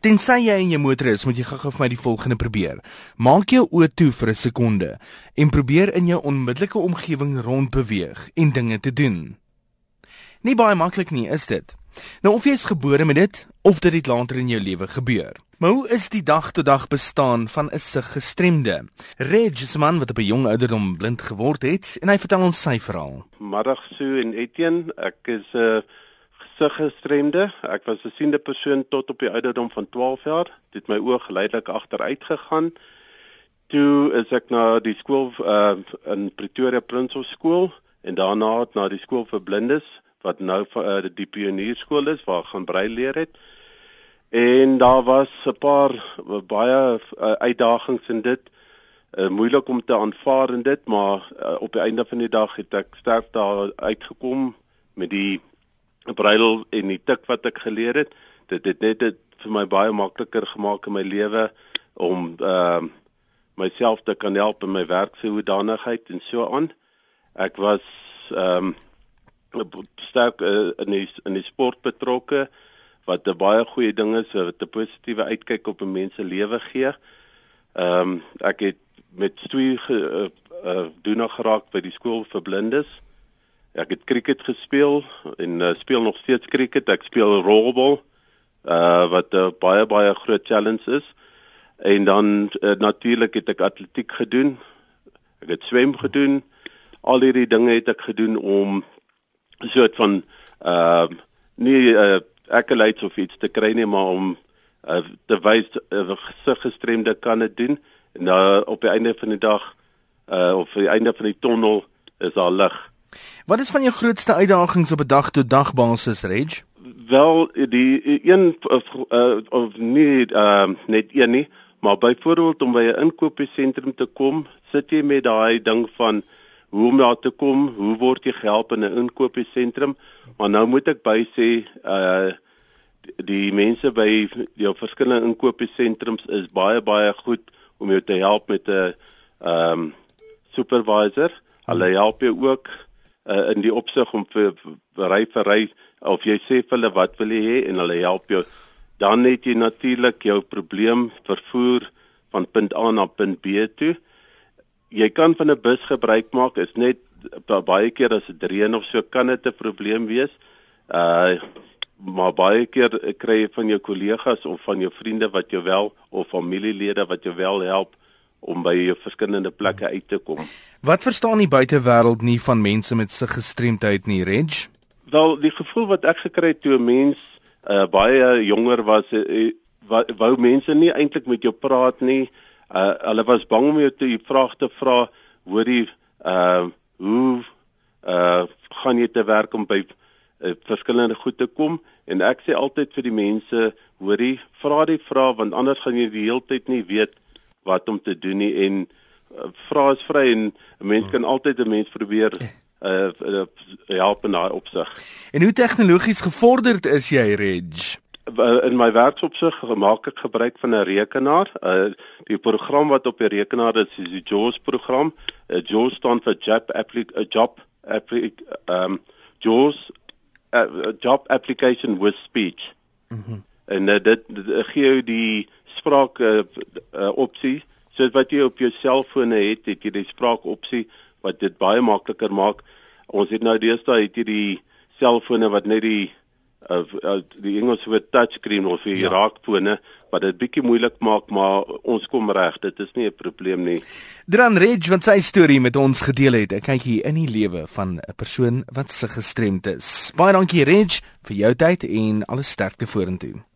Tensy jy in jou motor is, moet jy gou-gou vir my die volgende probeer. Maak jou oë toe vir 'n sekonde en probeer in jou onmiddellike omgewing rondbeweeg en dinge te doen. Nie baie maklik nie, is dit? Nou of jy is gebore met dit of dit het later in jou lewe gebeur. Maar hoe is die dag tot dag bestaan van 'n siggestremde? Reg is 'n man wat op 'n jong ouderdom blind geword het en hy vertel ons sy verhaal. Middag Sue en Etienne, ek is 'n uh, siggestremde. Ek was 'n siende persoon tot op die ouderdom van 12 jaar. Dit het my oë geleidelik agteruit gegaan. Toe is ek na die skool uh, in Pretoria Prinses Skool en daarna na die skool vir blindes wat nou vir uh, die pionierskool is waar ek gaan braai leer het. En daar was 'n paar baie uh, uitdagings in dit. Uh, moeilik om te aanvaar en dit, maar uh, op die einde van die dag het ek sterk daar uitgekom met die breidel en die tik wat ek geleer het. Dit het net dit vir my baie makliker gemaak in my lewe om ehm uh, myself te kan help in my werk se hoedanigheid en so aan. Ek was ehm um, sterk uh, in die in die sport betrokke wat 'n baie goeie ding is wat 'n positiewe uitkyk op 'n mens se lewe gee. Ehm um, ek het met twee uh, uh, doen geraak by die skool vir blindes. Ek het cricket gespeel en uh, speel nog steeds cricket. Ek speel rollerball uh wat 'n uh, baie baie groot challenge is. En dan uh, natuurlik het ek atletiek gedoen. Ek het swem gedoen. Al hierdie dinge het ek gedoen om 'n soort van uh nie uh, accolades of iets te kry nie, maar om uh, te wys 'n uh, gesiggestremde kan dit doen. En uh, op die einde van die dag uh of die einde van die tonnel is daar lig. Wat is van jou grootste uitdagings op 'n dag-tot-dag basis, Reg? Wel, die een of, uh, of nie uh, net een nie, maar byvoorbeeld om by 'n inkopiesentrum te kom, sit jy met daai ding van hoe om daar te kom, hoe word jy gehelp in 'n inkopiesentrum? Maar nou moet ek by sê, uh die mense by jou verskillende inkopiesentrums is baie baie goed om jou te help met 'n ehm um, supervisor. Hulle help jou ook uh, in die opsig om vir ry vir ry of jy sê vir hulle wat wil jy hê en hulle help jou dan het jy natuurlik jou probleem vervoer van punt A na punt B toe. Jy kan van 'n bus gebruik maak is net baie keer as dit reën of so kan dit 'n probleem wees. Uh maar baie keer kry jy van jou kollegas of van jou vriende wat jou wel of familielede wat jou wel help om by verskillende plekke uit te kom. Wat verstaan die buitewêreld nie van mense met se gestremdheid nie, Reg? Wel, die gevoel wat ek gekry het toe 'n mens uh, baie jonger was, uh, wou mense nie eintlik met jou praat nie. Uh, hulle was bang om jou te vra te vra, hoorie, uh hoe uh gaan jy te werk om by uh, verskillende goed te kom? En ek sê altyd vir die mense, hoorie, vra die vrae want anders gaan jy die hele tyd nie weet wat om te doen nie en uh, vra is vry en 'n mens kan altyd 'n mens probeer uh, uh, help in daai opsig. En hoe tegnologies gevorderd is jy, Reg? In my werksopsig maak ek gebruik van 'n rekenaar. Uh, die program wat op die rekenaar is, is die JAWS program. Uh, JAWS staan vir Job Applic uh, Job Applic um JAWS uh, Job Application with Speech. Mhm. Mm en uh, dit, dit gee jou die spraak uh, uh, opsie soos wat jy op jou selfone het het jy die spraak opsie wat dit baie makliker maak. Ons het nou deesdae het jy die selfone wat net die uh, uh, die Engels woord touchscreen of die ja. raakfone wat dit bietjie moeilik maak maar ons kom reg. Dit is nie 'n probleem nie. Dran Reg wat sy storie met ons gedeel het ek kyk hier in die lewe van 'n persoon wat se gestremd is. Baie dankie Reg vir jou tyd en alle sterkte vorentoe